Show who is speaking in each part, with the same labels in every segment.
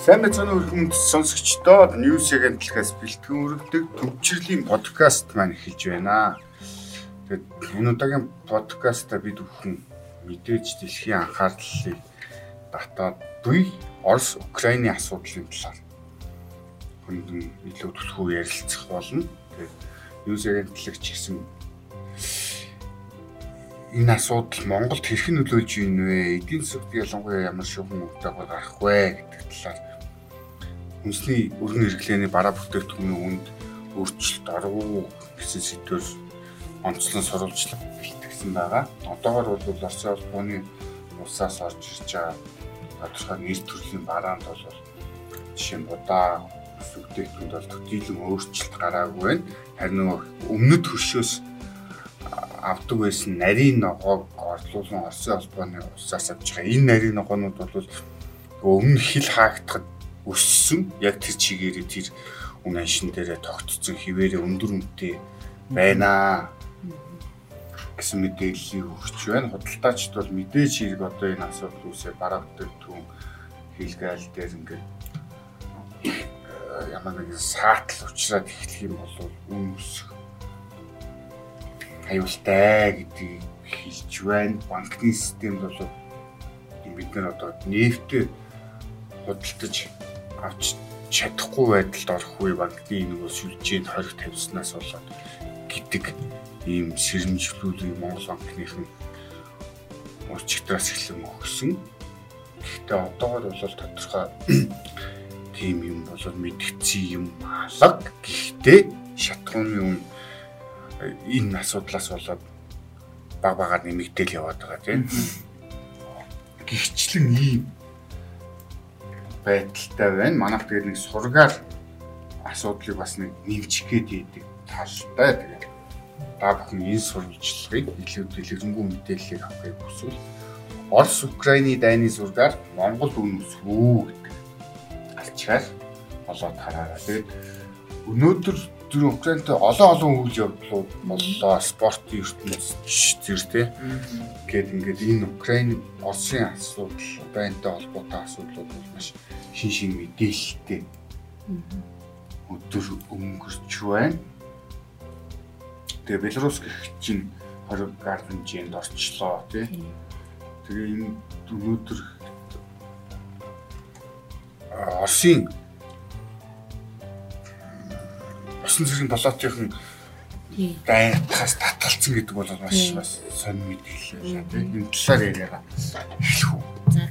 Speaker 1: Сайн мэцэн өрхөмд сонсогчдоо News агентлагаас бэлтгэн өргөдөг төвчрлийн подкаст маань эхэлж байна. Тэгээд энэ удаагийн подкаста бид бүхэн мэдээж дэлхийн анхаарлыг татаад буй Орос Украины асуудлын талаар хөндлөн илүү төлхөө ярилцах болно. Тэгээд News агентлаг ч гэсэн энэ асуудал Монголд хэрхэн нөлөөлж ийн вэ? Эдийн засагт ялангуяа ямар шүүхэн үгтэйгээр гарах вэ гэдэг талаар хүнсний өргөн хэрэглээний бараа бүтээгдэхүүний үнд өөрчлөлт оров гэсэн сэдвээр онцлон сурвалжлага бэлтгэсэн байгаа. Одоогор бол Оросын улбооны улсаас орж ирж байгаа тодорхой нэр төрлийн бараанд бол жишээ нь будаа бүтээгдэхүүнд бол төдийлөн өөрчлөлт гараагүй байна. Харин өмнөд хөршөөс авдаг байсан нарийн ногоог орлуулсан Оросын улбооны улсаас авч байгаа. Энэ нарийн ногоонууд бол өмнө хил хаагдахад өссөн яг тэр чигээрээ тэр үн аншин дээрээ тогтцсон хിവэрээ өндөр үнэтэй байна гэсэн мэдээллийг өгч байна. Худалдаачд бол мэдээж хэрэг одоо энэ асуудал үүсээ бараа бүтээгдэхүүн хийлгээл дээр ингээд э, ямар нэгэн саатал учраас эхлэх юм бол үн өсөх аюултай гэдгийг хэлж байна. Банкны системд бол бид нар одоо нефтээ худалдаж авч чадахгүй байдалд орох үе банкны нөгөө сүлжээнд хориг тавьснаас болоод гэдэг ийм сэрэмжлүүлгийг Монгол банкныхан урчигдраас эхлэн өгсөн. Гэхдээ одоогор бол тодорхой тийм юм болоод мэдгдсэн юм алга. Гэхдээ шатгууны үн энэ асуудлаас болоод баг багаар нэмэгдээл яваад байгаа тийм. Гихчлэн ийм байдалтай байна. Манайх тэгээд нэг сургаар асуудлыг бас нэг нэмжих гээд идэг талтай. Тэгээд та бүхэн энэ сурвалжлагыг илүү дэлгэрэнгүй мэдээллийг авахыг хүсвэл Орос Украины дайны зургаар Монгол үн өсвөө гэдэг алчаар болоод хараараа. Тэгээд өнөөдөр зүр Украинтай олон олон үйл явдлууд боллоо. Спортын ертөнцийн зэр тий. Гэт ингээд энэ Украины Оросын асуудал, Украинтай холбоотой асуудлууд бол маш шин шин мэдээлэлтэй өдөр өнгөрч байна. Тэгээ Беларусь гэх чинь 20 гар хэмжээнд орчлоо тий. Тэгээ энэ өнөөдөр Оросын усан цэргийн палатынхан дайнтахаас татгалцсан гэдэг бол маш бас сонир мэдээлэл байна. Энэ талаар яриага эхлэх үү. За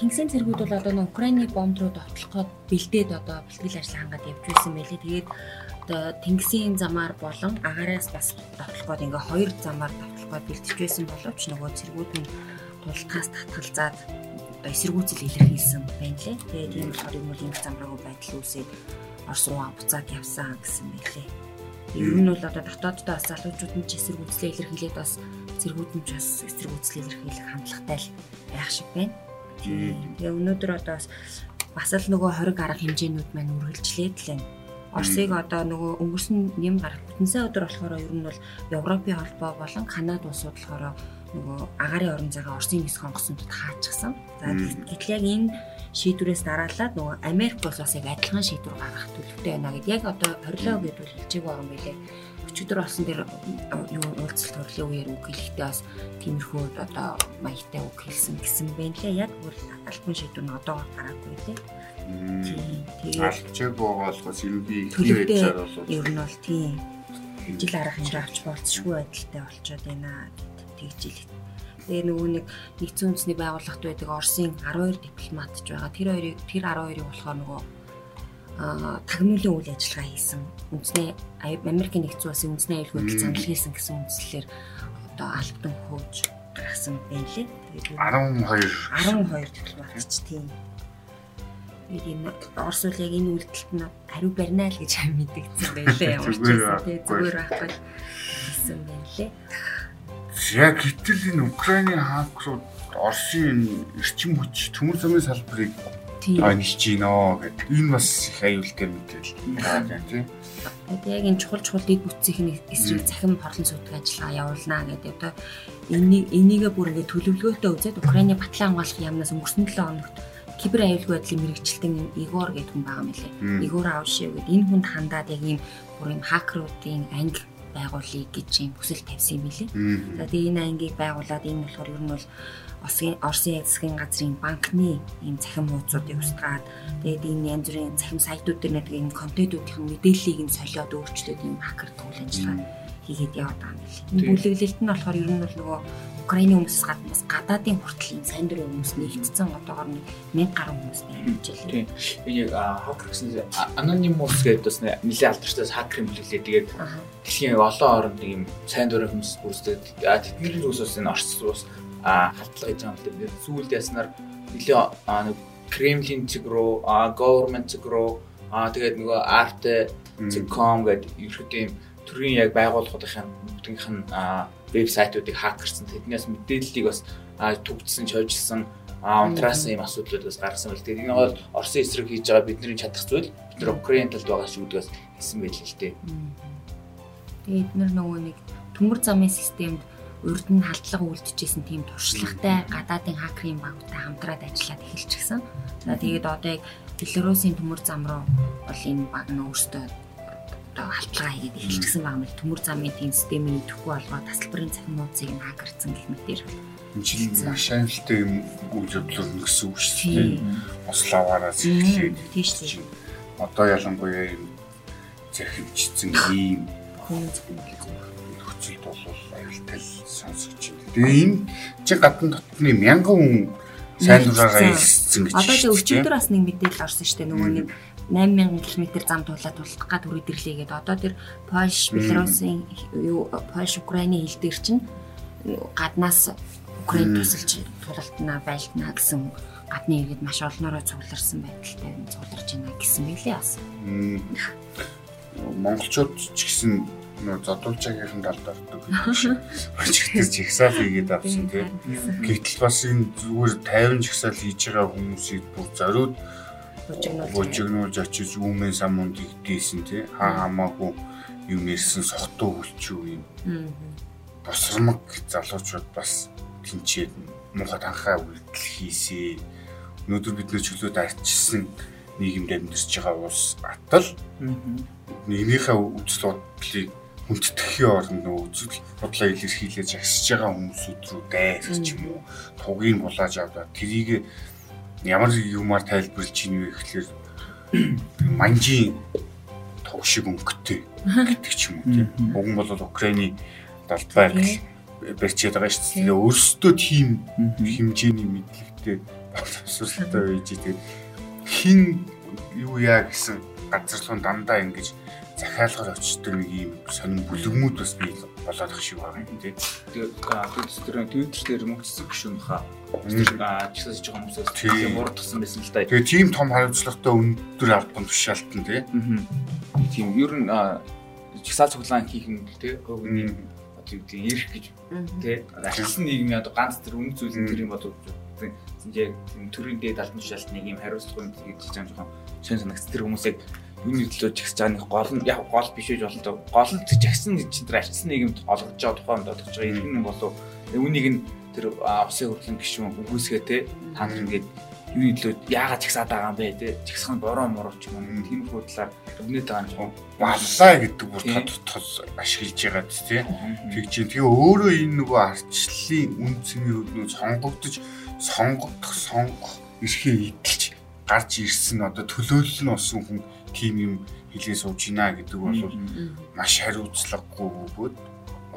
Speaker 2: Тэнгисийн цэргүүд бол одоо Украины бомб руу довтлоход бэлдээд одоо бэлтгэл ажил хангаад явж байсан байлээ. Тэгээд одоо Тэнгисийн замаар болон агаараас бас довтлоход ингээ хоёр замаар довтлоход бэлтэж байсан боловч нөгөө цэргүүд нь тултгаас татгалзаад одоо эсэргүүцэл илэрхийлсэн байна лээ. Тэгээд тийм болохоор юм бол энэ замраагүй байдал үүсээд Орос руу буцаад явсан гэсэн мэлээ. Ер нь бол одоо дотооддоо бас залуучууд нь ч эсэргүүцлээ илэрхийлээд бас цэргүүд нь ч бас эсэргүүцлээ илэрхийлэх хандлагатай л байх шиг байна. Тэгээ өнөөдөр одоо бас л нөгөө 20 гарах хэмжээнүүд маань үргэлжлээд л байна. Оросыг одоо нөгөө өнгөрсөн нэм гарах бүтэнсээ өдөр болохоор ер нь бол Европын холбоо болон Канада улсууд болохоор нөгөө агарын орон зайгаа Оросын хэсэг хонгосонтод хаачихсан. За гэтэл яг энэ шийдвэрээс дараалаад нөгөө Америк бол бас яг адилхан шийдвэр гаргах төлөвтэй байна гэд яг одоо хорилоо гэдвэл хэлж байгаа юм билээ өчигдөр болсон дээр юу уулзалт төрлөө үеэр үг хэлэхдээ бас тиймэрхүү одоо маягтай үг хэлсэн гэсэн байна лээ. Яг бол альбом шийдвэр нь одоо гараагүй.
Speaker 1: Тийм. Тэгээд алчааг байгаа бол бас ерөнхий ихний байдлаар бол
Speaker 2: ер нь бол тийм. Жил арга хэмжээ авч болцсохгүй байдалтай болчиход байна тэгж хэлээ. Тэгээ нөгөө нэг нэгдсэн үндэсний байгууллагт байдаг Оросын 12 дипломат ч байгаа. Тэр хоёрыг тэр 12-ыг болохоор нөгөө тагнуулын үйл ажиллагаа хийсэн. Үндэсний Америкийн нэгдсэн улсын үндэсний аюулгүй санал хийсэн гэсэн үндслэлээр одоо албан хөөж гаргасан байна лээ. Тэгээд 12 12 дипломатч тийм. Тэгээд энэ Орос үл яг энэ үйлдэлт нь хариу барина л гэж мэдэгдсэн байлээ. Ямар ч байсан тийм зүгээр байхгүй гэсэн байна лээ.
Speaker 1: Яг гэтэл энэ Украины хакерууд Оросын эрчим хүч төмөр замын салбарыг онж гинөө гэдэг. Энэ бас их аюултай мэдээлэл байна тийм.
Speaker 2: Тэгээд яг энэ чухал чухал дэд бүтцийн эсрэг цахим хорлон суудаг ажиллагаа явуулнаа гэдэг. Одоо энийг энийгээ бүр ингээд төлөвлөгөөтэй үзээд Украины батлан хамгаалах яамнаас өнгөрсөн 7 хоногт кибер аюулгүй байдлын мэрэгчлэн Игор гэдэг хүн байгаа мөлий. Игор Ауши гэдэг энэ хүнд хандаад яг ийм бүр юм хакеруудын анги байгуулъя гэж юм хүсэл тавьсан юм билий. За тэгээ энэ ангийг байгуулад энэ болохоор ер нь бол Оросын Оросын засгийн газрын банкны ийм цахим хуудсуудыг устгаад тэгээд энэ янз бүрийн цахим сайтууд дээр нэг ийм контентуудын мэдээллийг нь солиод өөрчлөөд ийм хакер тул ажиллагаа хийгээд яваад байгаа юм биш. Энэ бүлэглэлт нь болохоор ер нь бол нөгөө Украины хүмүүсээс гадна бас гадаадын хүртэл ийм сайн дурын хүмүүс нэгтцэн одоогоор нэг 1000 гаруй хүмүүс байлаа.
Speaker 3: Тийм. Энэ яг хакер гэсэн anonymous гэдэг бас нэлээд алдартай хакер юм лээ. Тэгээд дэлхийн олон оронд ийм сайн дурын хүмүүс бүрсдэг. Тэдний хүмүүс бас энэ орц ус халдлага байгаа юм л сүүлд яснаар нэлээ нэг Кремлин цэг рүү, government цэг рүү, аа тэгээд нөгөө art.com гэдэг ерөөдөө юм төрийн яг байгууллагуудын бүгдийнх нь вебсайтуудыг хакерсан тэднээс мэдээллийг бас түгжсэн, чойжилсан а унтраасан юм асуудлууд бас гаргасан байл. Тэгээд энэ бол Оросын эсрэг хийж байгаа бидний чадах зүйл бид нар Украин талд байгаа шүү гэдгээс хэлсэн байл л дээ.
Speaker 2: Тэгээд эдгээр нөгөө нэг төмөр замын системд урд нь халдлага үлдчихсэн тийм туршлагатай гадаадын хакерын багтай хамтраад ажиллаад эхэлчихсэн. За тэгээд одоо яг Белорусын төмөр зам руу бол энэ баг нь өөртөө одоо халдлагаа хийгээд эхэлчихсэн байгаа мэл төмөр замын тийм системийн идэхгүй болгоод тасалбарын цахим нууцыг нь хакерцсан гэх мэтэр
Speaker 1: чинь маш амжилттай юм үйл явдлууд гэсэн үг шүү дээ. Ославаараас эхлээд
Speaker 2: тийш тийм.
Speaker 1: Одоо ялангуяа юм захимжсэн ийм
Speaker 2: хүн
Speaker 1: нөхцөлд бол аюултай сонсогч байна. Тэгээ энэ чи гадна дотны мянган хүн сайн дураараа хэлсэн гэж.
Speaker 2: Одоо чи өчигдөр бас нэг мэдээлэл орсон шүү дээ. Нөгөө нэг 8000 км зам туулаад тулах гад үрдэрлээ гэдэг. Одоо тэр Польш, Белорусын юу Польш, Украины хил дээр чинь гаднаас Украин тусалж тулалтнаа байлтнаа гэсэн гадны иргэд маш олноороо цугларсан байдалтай цугларч байна гэсэн мэлээ бас.
Speaker 1: Монголчууд ч гэсэн нөө зодуулжаагийнхан талд ордог гэж. Өчигдөр жигсаал хийгээд авсан тийм. Гэтэл бас энэ зүгээр 50 жигсаал хийж байгаа хүмүүсийг бүр зориуд бужигнуулж очиж үүмэн самунд игдээсэн тий. Хаа хамаагүй юм ярьсан сохтуу хүлчүү юм. Босромог залуучууд бас тэнцээд муухай танхаа үйлдэл хийсээ. Өнөөдөр бид нөө чөлөөд арчсан нийгэмд амьдарч байгаа улс атал нэгнийхээ үзэл бодлыг хүндтгэхийн оронд үзэл бодлоо илэрхийлж агсж байгаа хүмүүсүүд рүү дайрах ч юм уу тугийг булааж аваад тэрийг ямар юмар тайлбарлаж ийн вэ гэхэлэр манжийн туг шиг өнгөтэй гэдэг ч юм уу тийм. Уг нь бол Украины далд байгаль барьчаад байгаа шүү дээ. Өөрсдөө тийм хэмжээний мэдлэгтэй боловсролтой байж тэгээд хин юу яа гэсэн газар руу дандаа ингэж захиалгаар очдог нэг ийм сонин бүлэгмүүд бас бий болоод их шиг байгаа юм тий.
Speaker 3: Тэгээд Twitter Twitter дээр хаа. Аа чигсаж байгаа хүмүүсээс тийм урдсан байсан л да.
Speaker 1: Тэгээд тийм том хариуцлагатай өндөр албан тушаалтан тий.
Speaker 3: Тийм ер нь чигсаа цуглаан хийх юм л тий. Хөөгийн одоо юу гэдэг ирэх гэж тий. Ашигласан нийгмийн одоо ганц тэр үнэ зүйл тэр юм бодож яг төрийн дээд албан тушаалтныг ийм хариуцлага гэж хийж байгаа юм жоохон шин санагц тэр хүмүүсийг юуны төлөө нэг гол нь яг гол биш үж болно. Гол нь жигсэн гэж тэр арчсан нийгэмд олгож байгаа тухайд бодож байгаа. Иргэн нь болов үүнийг нь тэр усын хөрлөн гişүүн үгүйсгээ те танд ингээд юуны төлөө яагаад жигсаад байгаа юм бэ те жигсэх нь бороо мороо ч юм уу тийм хөдлөөр өвнөд байгаа юм.
Speaker 1: Баллаа гэдэг бүр тод тод ашиглаж байгаа тий. Тэг чинь тэгээ өөрөө энэ нөгөө арчлалын үн цэний хөднөө сонгогдож сонгогдох сонгох эрхээ идэлж гарч ирсэн одоо төлөөлөл нь болсон хүн тийм юм хэлээ сууж гинэ гэдэг бол маш хариуцлагагүй бөгөөд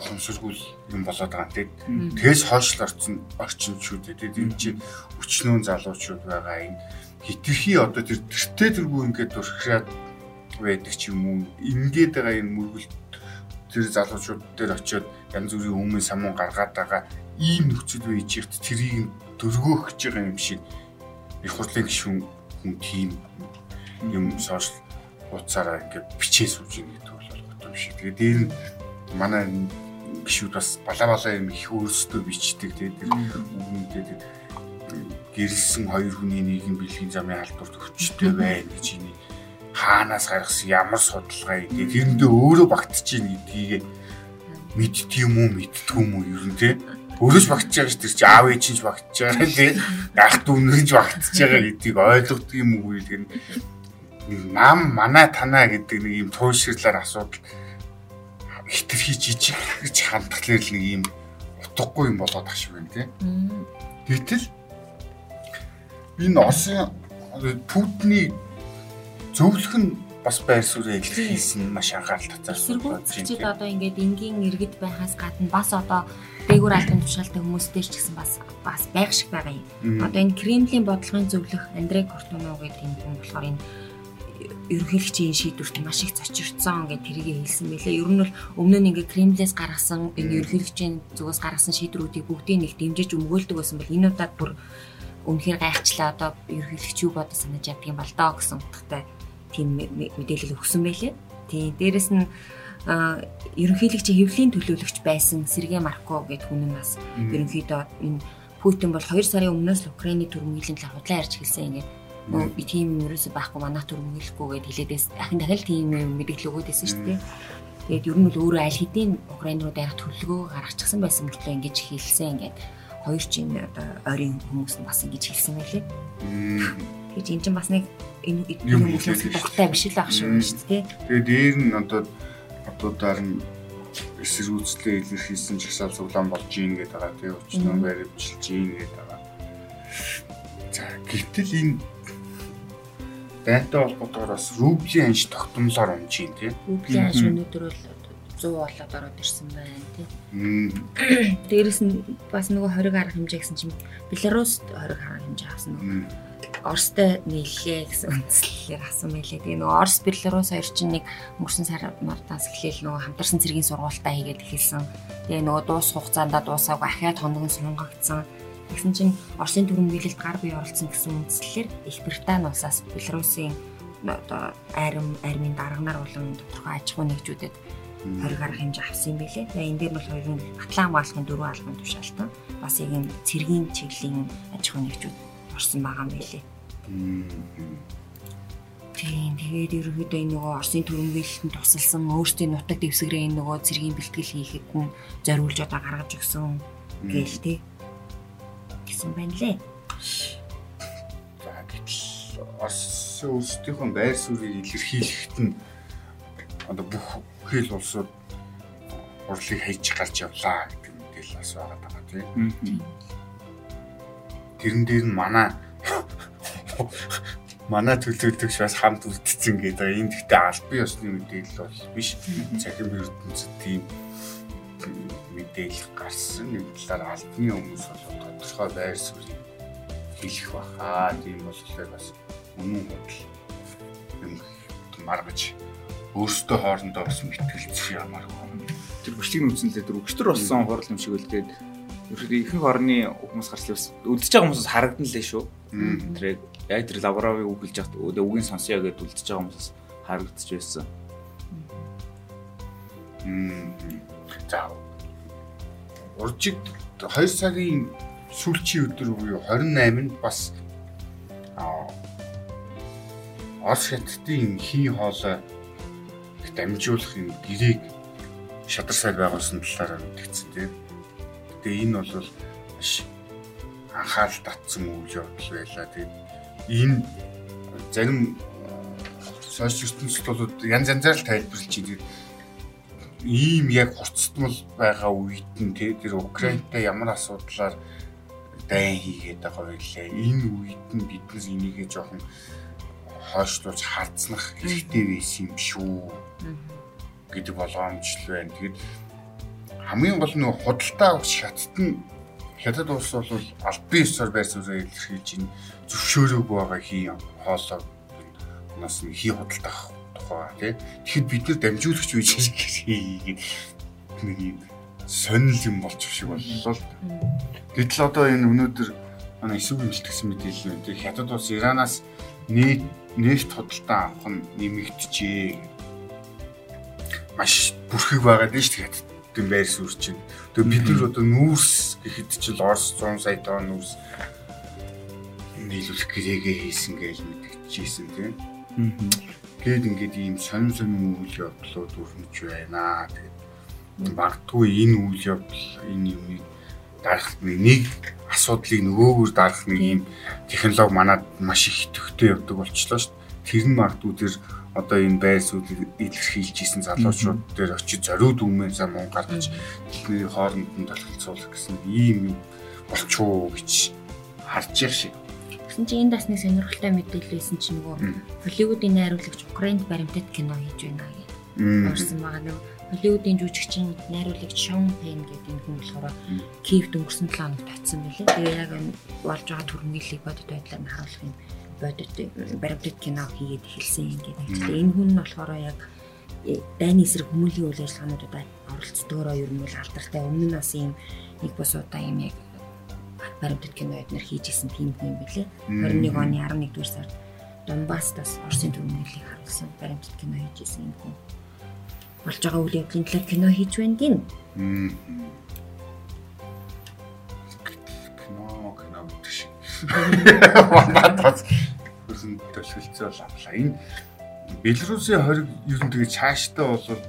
Speaker 1: ухамсаргүй юм болоод байгаа тийм. Тэгээс хойш орчин орчинчүүд тийм энэ чинь өчнөө залуучууд байгаа энэ хитрхи одоо тэр тэртээ тэргүй ингээд турхираад байдаг ч юм уу? Ингээд байгаа энэ мөргөлт тэр залуучууд дээр очиод янз бүрийн өмнө самуун гаргаад байгаа ийм нөхцөл байж ихт тэрийг дөргөөх гэж байгаа юм шиг. Их хурлын гишүүн хүн тийм юм сошиал хуудасаараа ингээд бичээ сууж ийн гэдэг бол болдог юм шиг. Тэгээд дээр нь манай гişүүд бас балаа балаа юм их өөрсдөө бичдэг. Тэгээд тэр үгнүүдээ гэрэлсэн хоёр хүний нийгэм бэлгийн замын халдварт өвчтэй байна гэж ini хаанаас гаргасан ямар судалгаа юм. Тэрэндээ өөрөө багтж ийн гэдгийг мэддэг юм уу мэддэг юм уу? Ер нь те өрөж багтж байгаа ш тэр чи аав ээж чинь багтж байгаа тий. Ах дүүнэрж багтж байгаа гэдгийг ойлгодог юм уу гэдэг нь нам манай танаа гэдэг нэг юм туйширлаар асуудал хитрхи жижиг гэж хандхлаар л нэг юм утгагүй юм болоод ах шиг байна тий. Гэтэл энэ Оросын Путины зөвлөх нь бас байр суурь илэрхийлсэн маш анхаарал татсан.
Speaker 2: Эсэргүүцчид одоо ингээд энгийн иргэд байхаас гадна бас одоо дээгүүр албан тушаалтай хүмүүстэй ч гэсэн бас бас байх шиг байгаа юм. Одоо энэ Кремлийн бодлогын зөвлөх Андрей Кортуно гэдэг энэ хүн болохоор энэ ерөнхийлөгчийн шийдвэрт маш их зочирцсон гэж тэрийг хэлсэн мэлээ. Ер нь бол өмнө нь ингээ Кремлээс гаргасан энэ ерөнхийлөгчийн зүгээс гаргасан шийдвэрүүдийг бүгдийг нэг дэмжиж өмгөөлдөг байсан бол энэ удаад бүр үнэхээр гайхчлаа одоо ерөнхийлөгч юу бодож санаж яддаг юм бол доо гэсэн утгатай тийм мэдээлэл өгсөн байлээ. Тийм дээрэс нь ерөнхийлөгчийн хэвлэлийн төлөөлөгч байсан Сергей Марко гэдэг хүн нь бас ерөнхийдөө энэ Путин бол 2 сарын өмнөөс төрөмгөлийн талаар худлаа ярьж хэлсэн ингээд нөө би тийм юм ерөөсөй байхгүй манайх төрөмгөлөхгүй гэдээ хэлээдээс дахин дахин тийм юм мэдээлэл өгөөд байсан шүү дээ. Тэгээд ер нь бол өөрөө аль хэдийн Украин руу дарах төлөвлөгөө гаргачихсан байсан мөртлөө ингэж хэлсэн ингээд хоёр чинь одоо ойрын хүмүүс нь бас ингэж хэлсэн байлээ. Тэгэж эн чинь бас нэг энэ хүмүүс дуртай биш л ах шүү дээ.
Speaker 1: Тэгээд дээр нь одоо одуудаар нь эсэргүүцлээ илэрхийлсэн жагсаал цуглаан болж ийн гэдэг байгаа тийм өчнөө баримжилж ийн гэдэг байгаа. За гэтэл энэ байнтай холбоотойгоор бас рублийн анш тогтмолоор унж ийн тийм.
Speaker 2: Рублийн анш өнөөдөр бол 100 болоод ороод ирсэн байна тийм. Дээрэс нь бас нөгөө 20 арга хэмжээ гэсэн чинь Беларуст 20 арга хэмжээ авсан нөгөө Оростой нийллээ гэсэн үндслэлээр асан байлээ. Тэгээ нөгөө Орос Беларусь хоёр чинь нэг өнгөрсөн сар мартаас эхлээл нөгөө хамтарсан цэргийн сургуультаа хийгээд эхэлсэн. Тэгээ нөгөө дуус хугацаанд дуусаагүй ахаад хоног нь сунгагдсан. Тэгсэн чинь Оросын төрөмгөлөлд гар бие оролцсон гэсэн үндслэлээр Их Британи улсаас Беларусын одоо айрам армийн дарганаар болон тодорхой аж ахуй нэгжүүдэд 20 гаруй хэмжээ авсан юм билээ. Тэгээ энэ дээр бол хоёрын Атлан хаалгын дөрвөн албан тушаалтан бас яг юм цэргийн чиглэлийн аж ахуй нэгжүүд орсон байгаа юм билээ. Тийм тэгээд ерөөдөө энэ нөгөө Оросын төрөмгөлөлтөнд тусалсан өөрсдийн нутаг дэвсгэрээ энэ нөгөө цэргийн бэлтгэл хийхэд нь зориулж одоо гаргаж өгсөн гээл тий гэсэн байна лээ.
Speaker 1: За гэтэл Орос өөрсдийнхөө байр суурийг илэрхийлэхэд нь одоо бүх хэл улсууд урлыг хайж гарч явлаа гэдэг мэдээлэл бас байгаа даа тийм. Тэрэн дээр нь манай манай төлөвлөгч бас хамт үлдсэн гэдэг. Энэ гэхдээ албан ёсны мэдээлэл бол биш. Цахим ертөнцид тийм мэдээлэл гарсан. Нэг талаар албаны хүмүүс бол тодорхой байр суурийг хэлэх баха. Тийм болохоор бас үнэн бодол юм маргаж өөрсдөө хоорондоо бас мэтгэлцэх ямааргүй.
Speaker 3: Тэр бичлэг нүцэнлээ тэр өгчтөр болсон хурал юм шиг үлдээд ерөөдөө ихэнх орны хүмүүс гарч бас үлдчихэж байгаа хүмүүсээс харагдан лээ шүү. Тэр яг тэр лаборавыг үг хэлж яхад үгийн сонсё гэдээ үлдчихэж байгаа хүмүүсээс харагдчих байсан.
Speaker 1: За уржиг 2 цагийн сүүлчийн өдөр буюу 28-нд бас Орос хятадын хий хоолой дамжуулах юм гэрээг шадар сайд байгуулсан талаар мэдгдсэн тийм. Тэгээ энэ бол маш анхаарал татсан үйл явдал байлаа. Тэгээд энэ зарим сошиал ертөнцид бол янз янзаар л тайлбарлаж байгаа. Ийм яг хурцтмал байгаа үед нь тэр Украинтай ямар асуудлаар дайн хийгээд байгаа байлаа. Энэ үед нь бид нар энийгээ жоохон хойшлуулж хардснах хэрэгтэй байсан юм шүү гэдэг болгоомжл байна. Тэгэд хамгийн гол нь худалдаа авах шатт нь хятад улс бол албан ёсоор байр суурийг илэрхийлж ин зөвшөөрөөг байгаа хий хоолой нас нэг хий худалдаа авах тухай тий. Тэгэхэд бид нар дамжуулагч үеж хийгээд нэг юм сонирл юм болчих шиг боллоо л. Гэтэл одоо энэ өнөөдөр манай эсвэг хэмжилтгсэн мэдээлэл. Тэг хятад улс Иранаас нийт нефт худалдаа авах нь нэмэгдэжээ. Маш бүрхэг байгаад нь шүү дээ тийм байр суурь чинь. Тэгээ бид нар одоо нүүрс гэхэд чинь Орос 100 сая тонн нүүрс нийлүүлэх гэрээгээ хийсэн гэж мэдчихсэн тийм. Гээд ингээд ийм сонин сонин үйл явдлууд өрнөж байна. Тэгээд магадгүй энэ үйл явдал энэ юмыг дарах нэг асуудлыг нөгөөгөр дарах нэг юм технологи манад маш их төвхтэй явдаг болчихлоо шүү дээ. Тэр нь мартуу тэр одоо энэ байр суулийг илэрхийлж исэн залуучууд дээр очиж зориуд өмнө зам мөн гаргаж бидний хооронд нь толилцуулах гэсэн ийм юм болчихоо гэж харж явах шиг.
Speaker 2: Тэгсэн чинь энэ дасны сонирхолтой мэдээлэлсэн чинь нөгөө Холливуудын найруулагч Украинд баримтат кино хийж байна гэж орсон байгаа нөгөө Холливуудын жүжигчин найруулагч Шон Пен гэдэг энэ хүн болохоор Киевд өнгөрсөн 7 хоног татсан байлээ. Тэгээ яг энэ болж байгаа түрмгийлийг бодит байдлаар нь харуулах юм бодит баримтат кино хийгээд эхэлсэн юм гэдэг. Тэгээ энэ хүн нь болохоор яг э, дайны эсрэг хүмүүлийн үйл ажиллагаануудад оролцдогороо ер нь бол алдартай. Өмнө нь бас ийм нэг бос удаа юм яг баримтат кино эднэр хийж исэн тийм хүн билээ. 21 оны 11 дугаар сард Донбастаас Оросын төвнөлийг харуулсан баримтат кино хийж исэн юм хүн болж байгаа үйл явдлын талаар кино хийж байна гин.
Speaker 1: Кино кино гэдэг шиг. Манайд хөрсөн төлөвлөцөө бол авлаа. Энэ Белорусын хориг ер нь тэгээ цаашдаа бол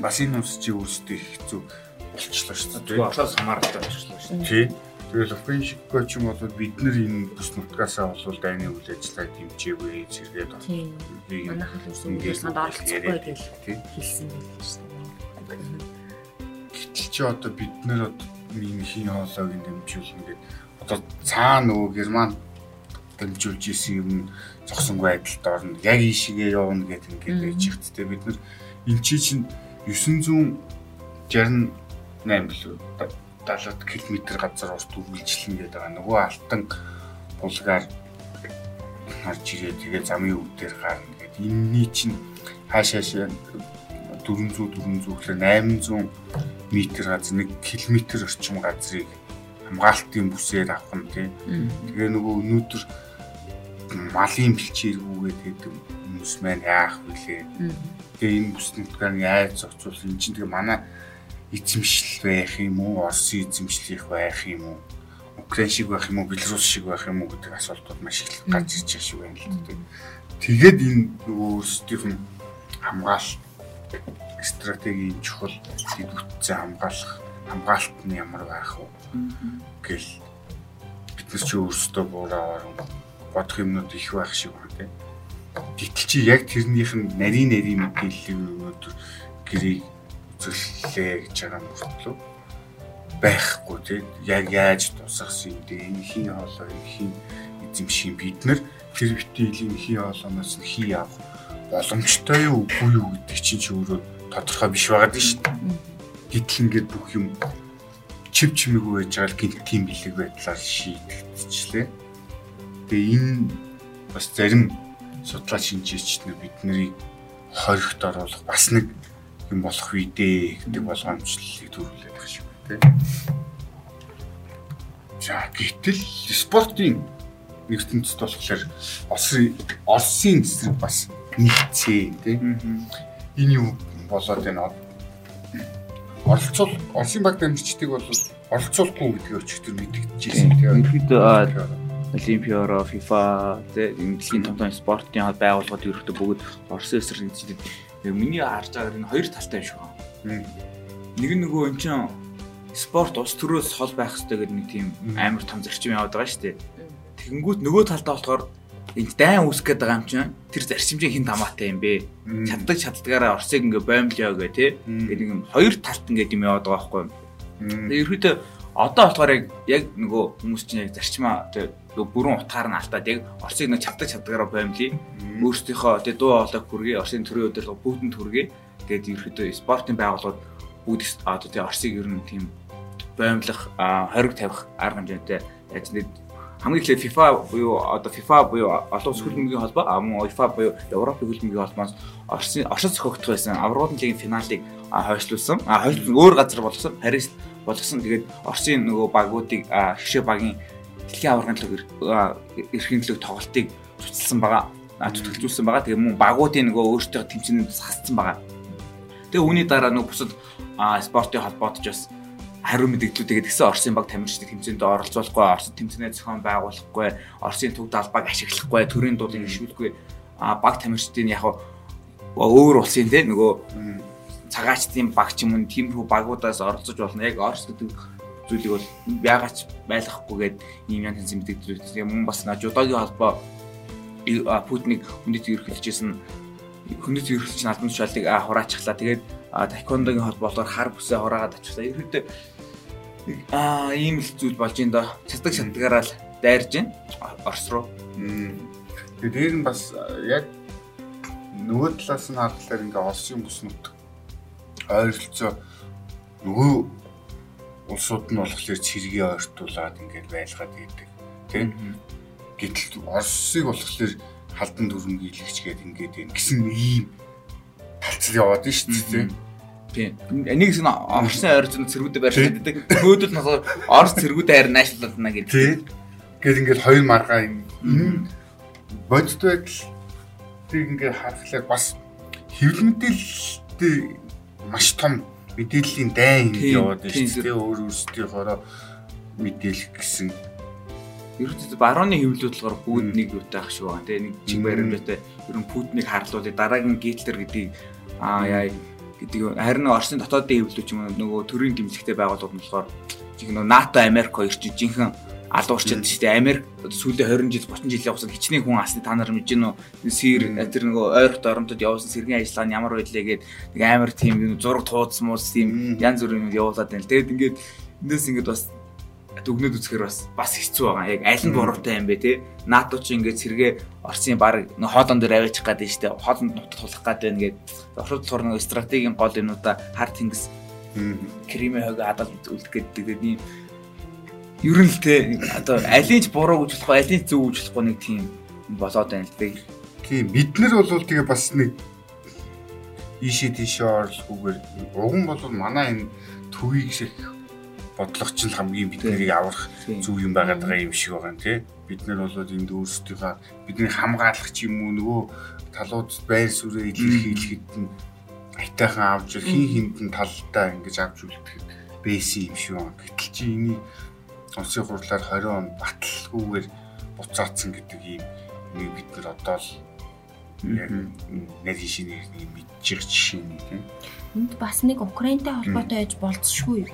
Speaker 1: бас энэ ус чи өөрсдөө хэцүү болчихлоо шүү дээ.
Speaker 3: Болоос хамааралтай болчихлоо шүү
Speaker 1: дээ. Тий. Тэгэл Украин шиггүй ч юм бол бид нар энэ бүс нутгаасаа бол дайны үйл ажиллагааг дэмжээгүй зэрэгэд
Speaker 2: байна. Манайхан л үсэн үйлсэнд оролцохгүй гэж хэлсэн байлээ шүү дээ.
Speaker 1: Гэтэл чи одоо бид нар ийм хийн хоолойг дэмжүүлнэ гэдэг одоо цаана нөгөө герман дэмжүүлж исэн юм зогсонгүй байдалд орно. Яг ийшээгээ явна гэдэг ингээд байж ихтэй бид нар энэ чи чинь 968 билүү 70 км газар ус үргэлжлэн гэдэг байгаа. Нөгөө алтан булгаар харж ирээ тэгээ замын өвдөр гарна гэдэг. Энийний чинь хаашаа 400 400 гэхээр 800 м газар 1 км орчим газрыг хамгаалтын бүсээр авах нь тий. Тэгээ нөгөө өнөөдөр малын бэлчээргүүгээд гэдэг хүмүүс маань яах вүлээ. Тэгээ энэ бүс нутгаар яаж зохицуулах? Энэ чинь тэгээ манай эзэмшил байх юм уу, Оросын эзэмшлих байх юм уу, Украин шиг байх юм уу, Белорус шиг байх юм уу гэдэг асуултууд маш их гарч ирж байгаа шиг байна л дээ. Тэгээд энэ өөрсдийнх нь хамгаалалт стратегийн чухал сэдвүүдтэй хамгаалах хамгаалалт нь ямар байх вэ? Гэл бид нар чи өөрсдөө буураа бодох юмнууд их байх шиг байна тийм. Гэтэл чи яг тэрнийх нь нарийн нарийн мэдээллийг өнөөдөр гэрээ үзүүллээ гэж байгаа мөртлөө байхгүй тийм яг яаж тусгасан юм дээ энэ хин хоолой хин эзэмших бид нар тэр битилийн хин хоолойноос нь хий авах боломжтой юу үгүй юу гэдэг чинь ч өөрөө тодорхой биш байгаад шүү дээ. Гэтэл ингээд бүх юм чив чимээгүй байж байгаа л гинт тийм бэлэг байдлаар шийдэгдчихлээ. Тэгээ энэ бас зарим судлаач шинжээчд бид нарыг хоригт оруулах бас нэг юм болох үедээ гэдэг болгоомжлолыг төрүүлээд байгаа шүү дээ. За гэтэл спортын нэгтэнцэд болохоор Оросын Оросын эсрэг бас нэгцээ тийм. Энэ юу болоод байна? Оролцол Оросын баг дамжчдыг бол оролцуулахгүй гэдгийг өчигдөр мэдэгдэжсэн тийм.
Speaker 3: Бид Олимпиаро, FIFA тийм дэлхийн том том спортын байгууллагууд ерөөхдөө бүгд Оросын эсрэг нэгцдэг Яг миний харж байгаагаар энэ хоёр талтай юм шиг байна. Нэг нь нөгөө эн чин спорт ус төрөөс хол байх хэрэгтэй гэдэг нэг тийм амар том зарчим яваад байгаа шүү дээ. Тэгэнгүүт нөгөө талдаа болохоор энэ дайн үүсгэх гээд байгаа юм чинь тэр зарчимжийн хин тамаатай юм бэ. Чаддаг чаддгаараа Оросыг ингээ боомлоо гэ тэ. Ингээ нэг хоёр талт ингээ юм яваад байгаа байхгүй юу. Тэгээ ерөөдөө одоо болохоор яг нөгөө хүмүүс чинь яг зарчмаа нөгөө бүрэн утгаар нь алдаад яг Оросыг нэг чаддаг чаддгаараа боомлие. Өөрсдийнхөө тэгээ дуу хоолойг хүргэе, Оросын төрийн удирдлага бүгдэнд хүргэе. Тэгээд ерөөдөө спортын байгууллагууд бүгд одоо тэгээ Оросыг ер нь тийм боомлох, хориг тавих арга хэмжээтэй ажил хамгийн эхлээд FIFA буюу одоо FIFA буюу олон улс хөлбөмбөгийн холбоо мөн UEFA буюу Европын хөлбөмбөгийн холбоос Оросын Оросд зохиогдох байсан Авралын лигийн финалыг хойшлуулсан. Хойшлуулсан өөр газар болгосон. Парис болгосон. Тэгээд Оросын нөгөө багуудыг хишээ багийн дэлхийн аваргын төлөв эрхийн төлөв тоглолтыг цуцлсан байгаа. Зүтгэлзүүлсэн байгаа. Тэгээ мөн багуудын нөгөө өөртөө тэмцээнүүд хасцсан байгаа. Тэгээ үүний дараа нөгөө бусад спортын холбоот ч бас хариу мэдээллүүдээ гэдгсэн Оросын баг тамирчдыг тэмцээнд оролцуулахгүй, Оросын тэмцээнээ зохион байгуулахгүй, Оросын төв далбаг ашиглахгүй, төрийн дуудыг ишүүлгүй баг тамирчдын яг өөр улсын те нөгөө цагаачдын баг ч юм уу тиймэрхүү багуудаас оролцож болно. Яг Орос гэдэг зүйлийг бол яагаач байлгахгүйгээд ийм янз янзын зүйл. Тэгээ мөн бас жудогийн холбоо Путиныг хүндэт ерхэлжсэн хүндэт ерхэлж албан тушаалыг хураачихлаа. Тэгээд тайкондогийн холбоолоор хар бүсээ хураагаад ачихлаа. Ерөөдөө аа ийм л зүйл болж ин доо. Цацдаг шатгаараа л дайрж байна. Орос руу.
Speaker 1: Тэгээд дээр нь бас яг нөгөө талаас нь харахаар ингээ Оросын бүснүүд ойролцоо нөгөө улсууд нь болохоор цэргийг ойртуулад ингээд байлгаад идэг. Тэ? Гэтэл Оросыг болохоор халдан дүрм гийлэгчгээд ингээд юм гэсэн ийм талцал яваад нь шүү дээ.
Speaker 3: Тийм. Энийг нь Оросын ойрцон цэргүүдээр барьж байдаг. Нөгөөдөл нь Орос цэргүүдээр харин наашилтна гэдэг.
Speaker 1: Тийм. Гэт ингээд хоёр маргаа энэ бодит байдал тийг ингээд харахаар бас хэвлэл мэдээлэлтэй маш том мэдээллийн дайн яваад байна шүү дээ. Өөр өөрсдийнхоороо мэдээлэх гэсэн.
Speaker 3: Ерөнхийдөө барууны бүгд нэг юутай ах шүү. Тэгээ нэг чиг баримттай ер нь Путиныг харлуулъя. Дараагийн Гитлер гэдгийг аа яа гэдэг харин Оросын дотоодын хэвлэлүүд ч юм уу нөгөө төрийн дэмжлэгтэй байгууллагууд нь болохоор нөгөө НАТО Америк хоёр чинь жинхэнэ алуурчаад шүү дээ. Америк сүүлийн 20 жил 30 жилийн хугацаанд хичнээн хүн асны та нар мэдэж үү? Сэр тэр нөгөө ойрхот орондод явуулсан сэргийн ажиллагаа нь ямар байлээ гээд нэг амар тийм зураг туудс муус тийм янз бүрийн юм явуулаад байна. Тэгэд ингээд эндээс ингээд бас дүгнээд үзэхээр бас бас хэцүү байгаа. Яг аль нь буруутай юм бэ те? НАТО ч ингээд сэргээ Оросын баг хоолон дээр аваачих гээд штэ. Хоолонд нутаг тулах гээд байна гээд Оросд болохоор нэг стратегийн гол юмудаа хар тэнгис Кримээ хог хадаад үлдэх гэдэг тийм ер нь л те одоо алинч буруу гэж болохгүй алинч зөв гэж болохгүй нэг тийм болоод байна л те.
Speaker 1: Тийм бид нар бол тэгээ бас нэг ийшээ тийшээ орлохгүйгээр уг нь бол манай энэ төвийг шиг бодлого чинь хамгийн биднийг аврах зөв юм байгаад байгаа юм шиг байгаа юм тий. Бид нар бол энд өөрсдийнхөө бидний хамгаалагч юм уу нөгөө талууд байр суурь илэрхийлэхэд нь айтайхан авч хин хинд нь талдаа ингэж авч үлдэхэд бэсэн юм шиг байна. Гэтэл чи энийг Улсын хурлаар 20 он баталгүйгээр буцаацсан гэдэг ийм нэг бид нар одоо л яг нарийн шинээр нэг мэдчих жишээ нэг тийм.
Speaker 2: Энд бас нэг Украинтай холбоотой байж болцсохгүй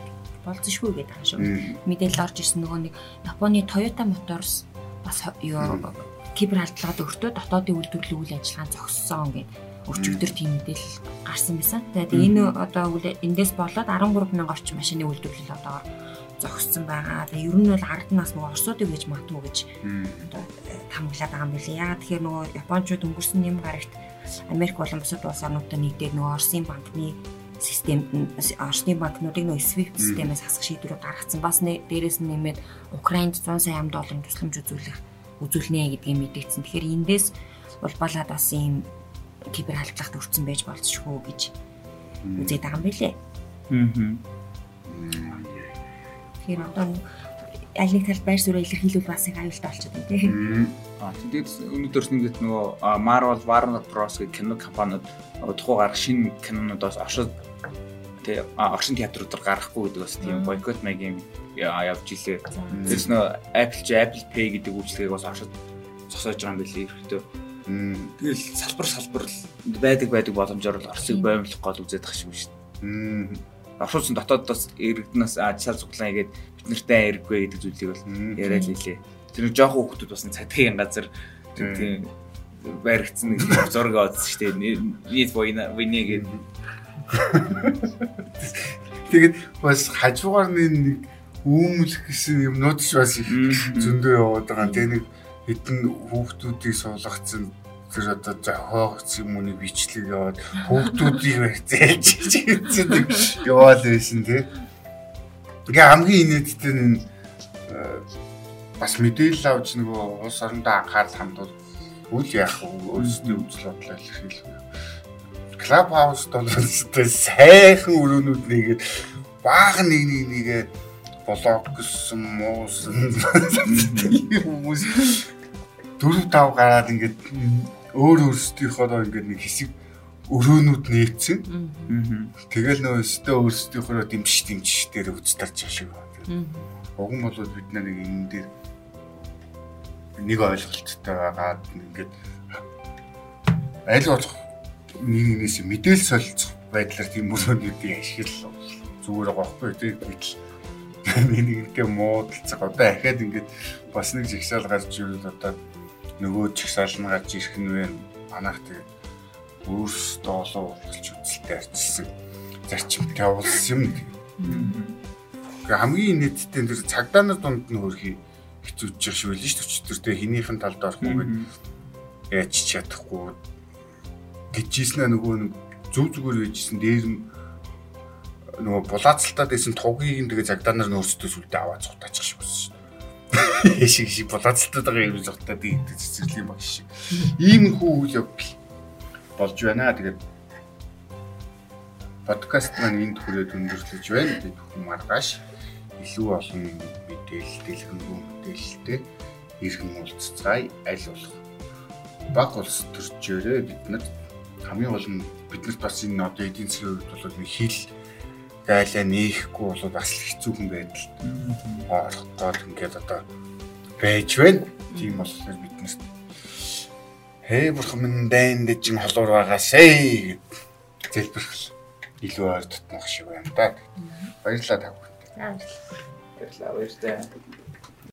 Speaker 2: болцсохгүй гэдэг юм шүү. Мэдээлэл орж ирсэн нөгөө нэг Японы Toyota Motors бас юу кибер халдлагад өртөө дотоодын үйлдвэрлэлийн үйл ажиллагаа зогссон гэдэг өчигдөр тийм мэдээлэл гарсан байсан. Тэгээд энэ одоо эндээс болоод 13 мянган орчим машины үйлдвэрлэл одоогоор зогссон байгаа. Тэгээ ер нь бол ард нас нөгөө орсуудыг гэж матмуу гэж одоо тамглаад байгаа юм билээ. Яагаад тэгэхээр нөгөө Япончууд өнгөрсөн нэм гарагт Америк болон бусад улс орнуудад нэгдээд нөгөө Оросын банкны систем Оросны банкнуудыг нөгөө SWIFT системээс хасах шийдвэрүүд гаргацсан. Бас дээрээс нь нэмээд Украинд 100 сая ам долларын тусламж үзүүлэх үзүүлнэ гэдгийг мэдээдсэн. Тэгэхээр эндээс улбалаад бас ийм кибер халдлагт өртсөн байж болцшгүй гэж үзээд байгаа юм билээ. Аа. Тэгэхээр одоо аль нэг талд байр суурь илэрхийлүүл бас их аюултай болчиход байна тийм.
Speaker 3: Аа тэгээд өнөөдөр нэгэд нөгөө Marvel, Warner Bros. гэх кино компаниуд тухай гарах шинэ кинонуудаас оршид тий оршин театруудаар гарахгүй гэдэг бас тийм бойкот маяг юм явж илээ. Тэрс нөө Apple чи Apple Pay гэдэг үйлчлэгийг бас оршид зогсоож байгаа юм билий ихэвчлэн. Тэгэл салбар салбар байдаг байдаг боломжоор л Оросыг боомлох гол үзээд тах юм шүү дээ авшуулсан дотоодоос иргэднээс ажил цуглаа хийгээд бид нартай хэрэггүй гэдэг зүйлийг бол яриад лээ. Тэр нэг жоохон хүмүүс бас цадгийн газар тийм баригдсан нэг зураг оодсон шүү дээ. Нийт война войны гэдэг.
Speaker 1: Тэгээд бас хажуугаар нэг үүмлэх гэсэн юмнууд ч бас их зөндөө яваад байгаа. Тэгээ нэг хэдэн хүүхдүүдийг суулгацсан тэр одоо зохиогц юм уу бичлэг яваад хүүхдүүдийг барьцаалж чийцэн яваал байсан тий. Тэгээ хамгийн инээдтэй нь э, бас мэдээлэл авч нөгөө улс орондоо анхаарал хандуул үл яах өөрсдийн үзэл бодлоо илэрхийлэх. Клаб хаус долоостой сайхан өрөөнүүд нэгээд баах нэг нэг нэгээ блог гэсэн муусан хүмүүс дөрөв тав гараад ингээд өөр өөрсдийнхөө ингээд нэг хэсэг өрөөнүүд нээсэн. Тэгэл нөө өстөө өөрсдийнхөө дэмжиж дэмжиж дээр үзтарч шиг байна. Уг нь бол бид нэг энэ дээр нэг ойлголттой байгаад ингээд аль болох нэг нэгээс мэдээлэл солилцох байдлаар тийм өрөөнүүдийг ашиглах зүгээр байгаа байхгүй тийм нэг нэгтэй муудалцах одоо ахаад ингээд бас нэг жигсаал гарч ирвэл одоо нөгөө жигсаал нь гарч ирэх нь вэ манайх тэгээд өөрсдөө олон уулч үзэлтэй арчилсан зарчимтай явуулсан юм. Гэхдээ хамгийн нийтдээ тэр цагдаа нар дунд нь хөрхий хэцүүж шиг шүү л шүү дээ. Өчтөртэй хинийхэн талд орох уу гэдэг яаж чадахгүй гэжсэн нөгөө нэг зүг зүгээр байжсэн дээр нь нөгөө булаацалтаад байсан тугийг нь тэгээ цагдаа нар нөөцтэй сүлдээ аваад цутаачих шиг болсон. Шиг шиг булаацалтаад байгаа юм зогтоо би цэцэрлэг юм баг шиг. Ийм хүү үйл явдал болж байна. Тэгээд подкаст маань энд хүрээд өндөрлөж байна. Би бүхэн маргааш илүү олон мэдээлэл, дэлгэрэнгүй мэдээлэлтэй иргэн уулзцай аль болох баг улс төрчөөрөө биднэрт хамгийн гол нь биднэрт бас энэ одоо эдийн засгийн хувьд бол нэг хил гайлаа нээхгүй бол бас хэцүүхэн байдалд орох гол ингээд одоо байж байна. Тийм болохоор биднээс хээ бурхан минь дайн дэжин холуур байгаасэй гэж зэлбэрхэл илүү ойр тутмах шиг байна да. Баярлалаа та бүхэнд.
Speaker 2: Баярлалаа.
Speaker 3: Баярлалаа.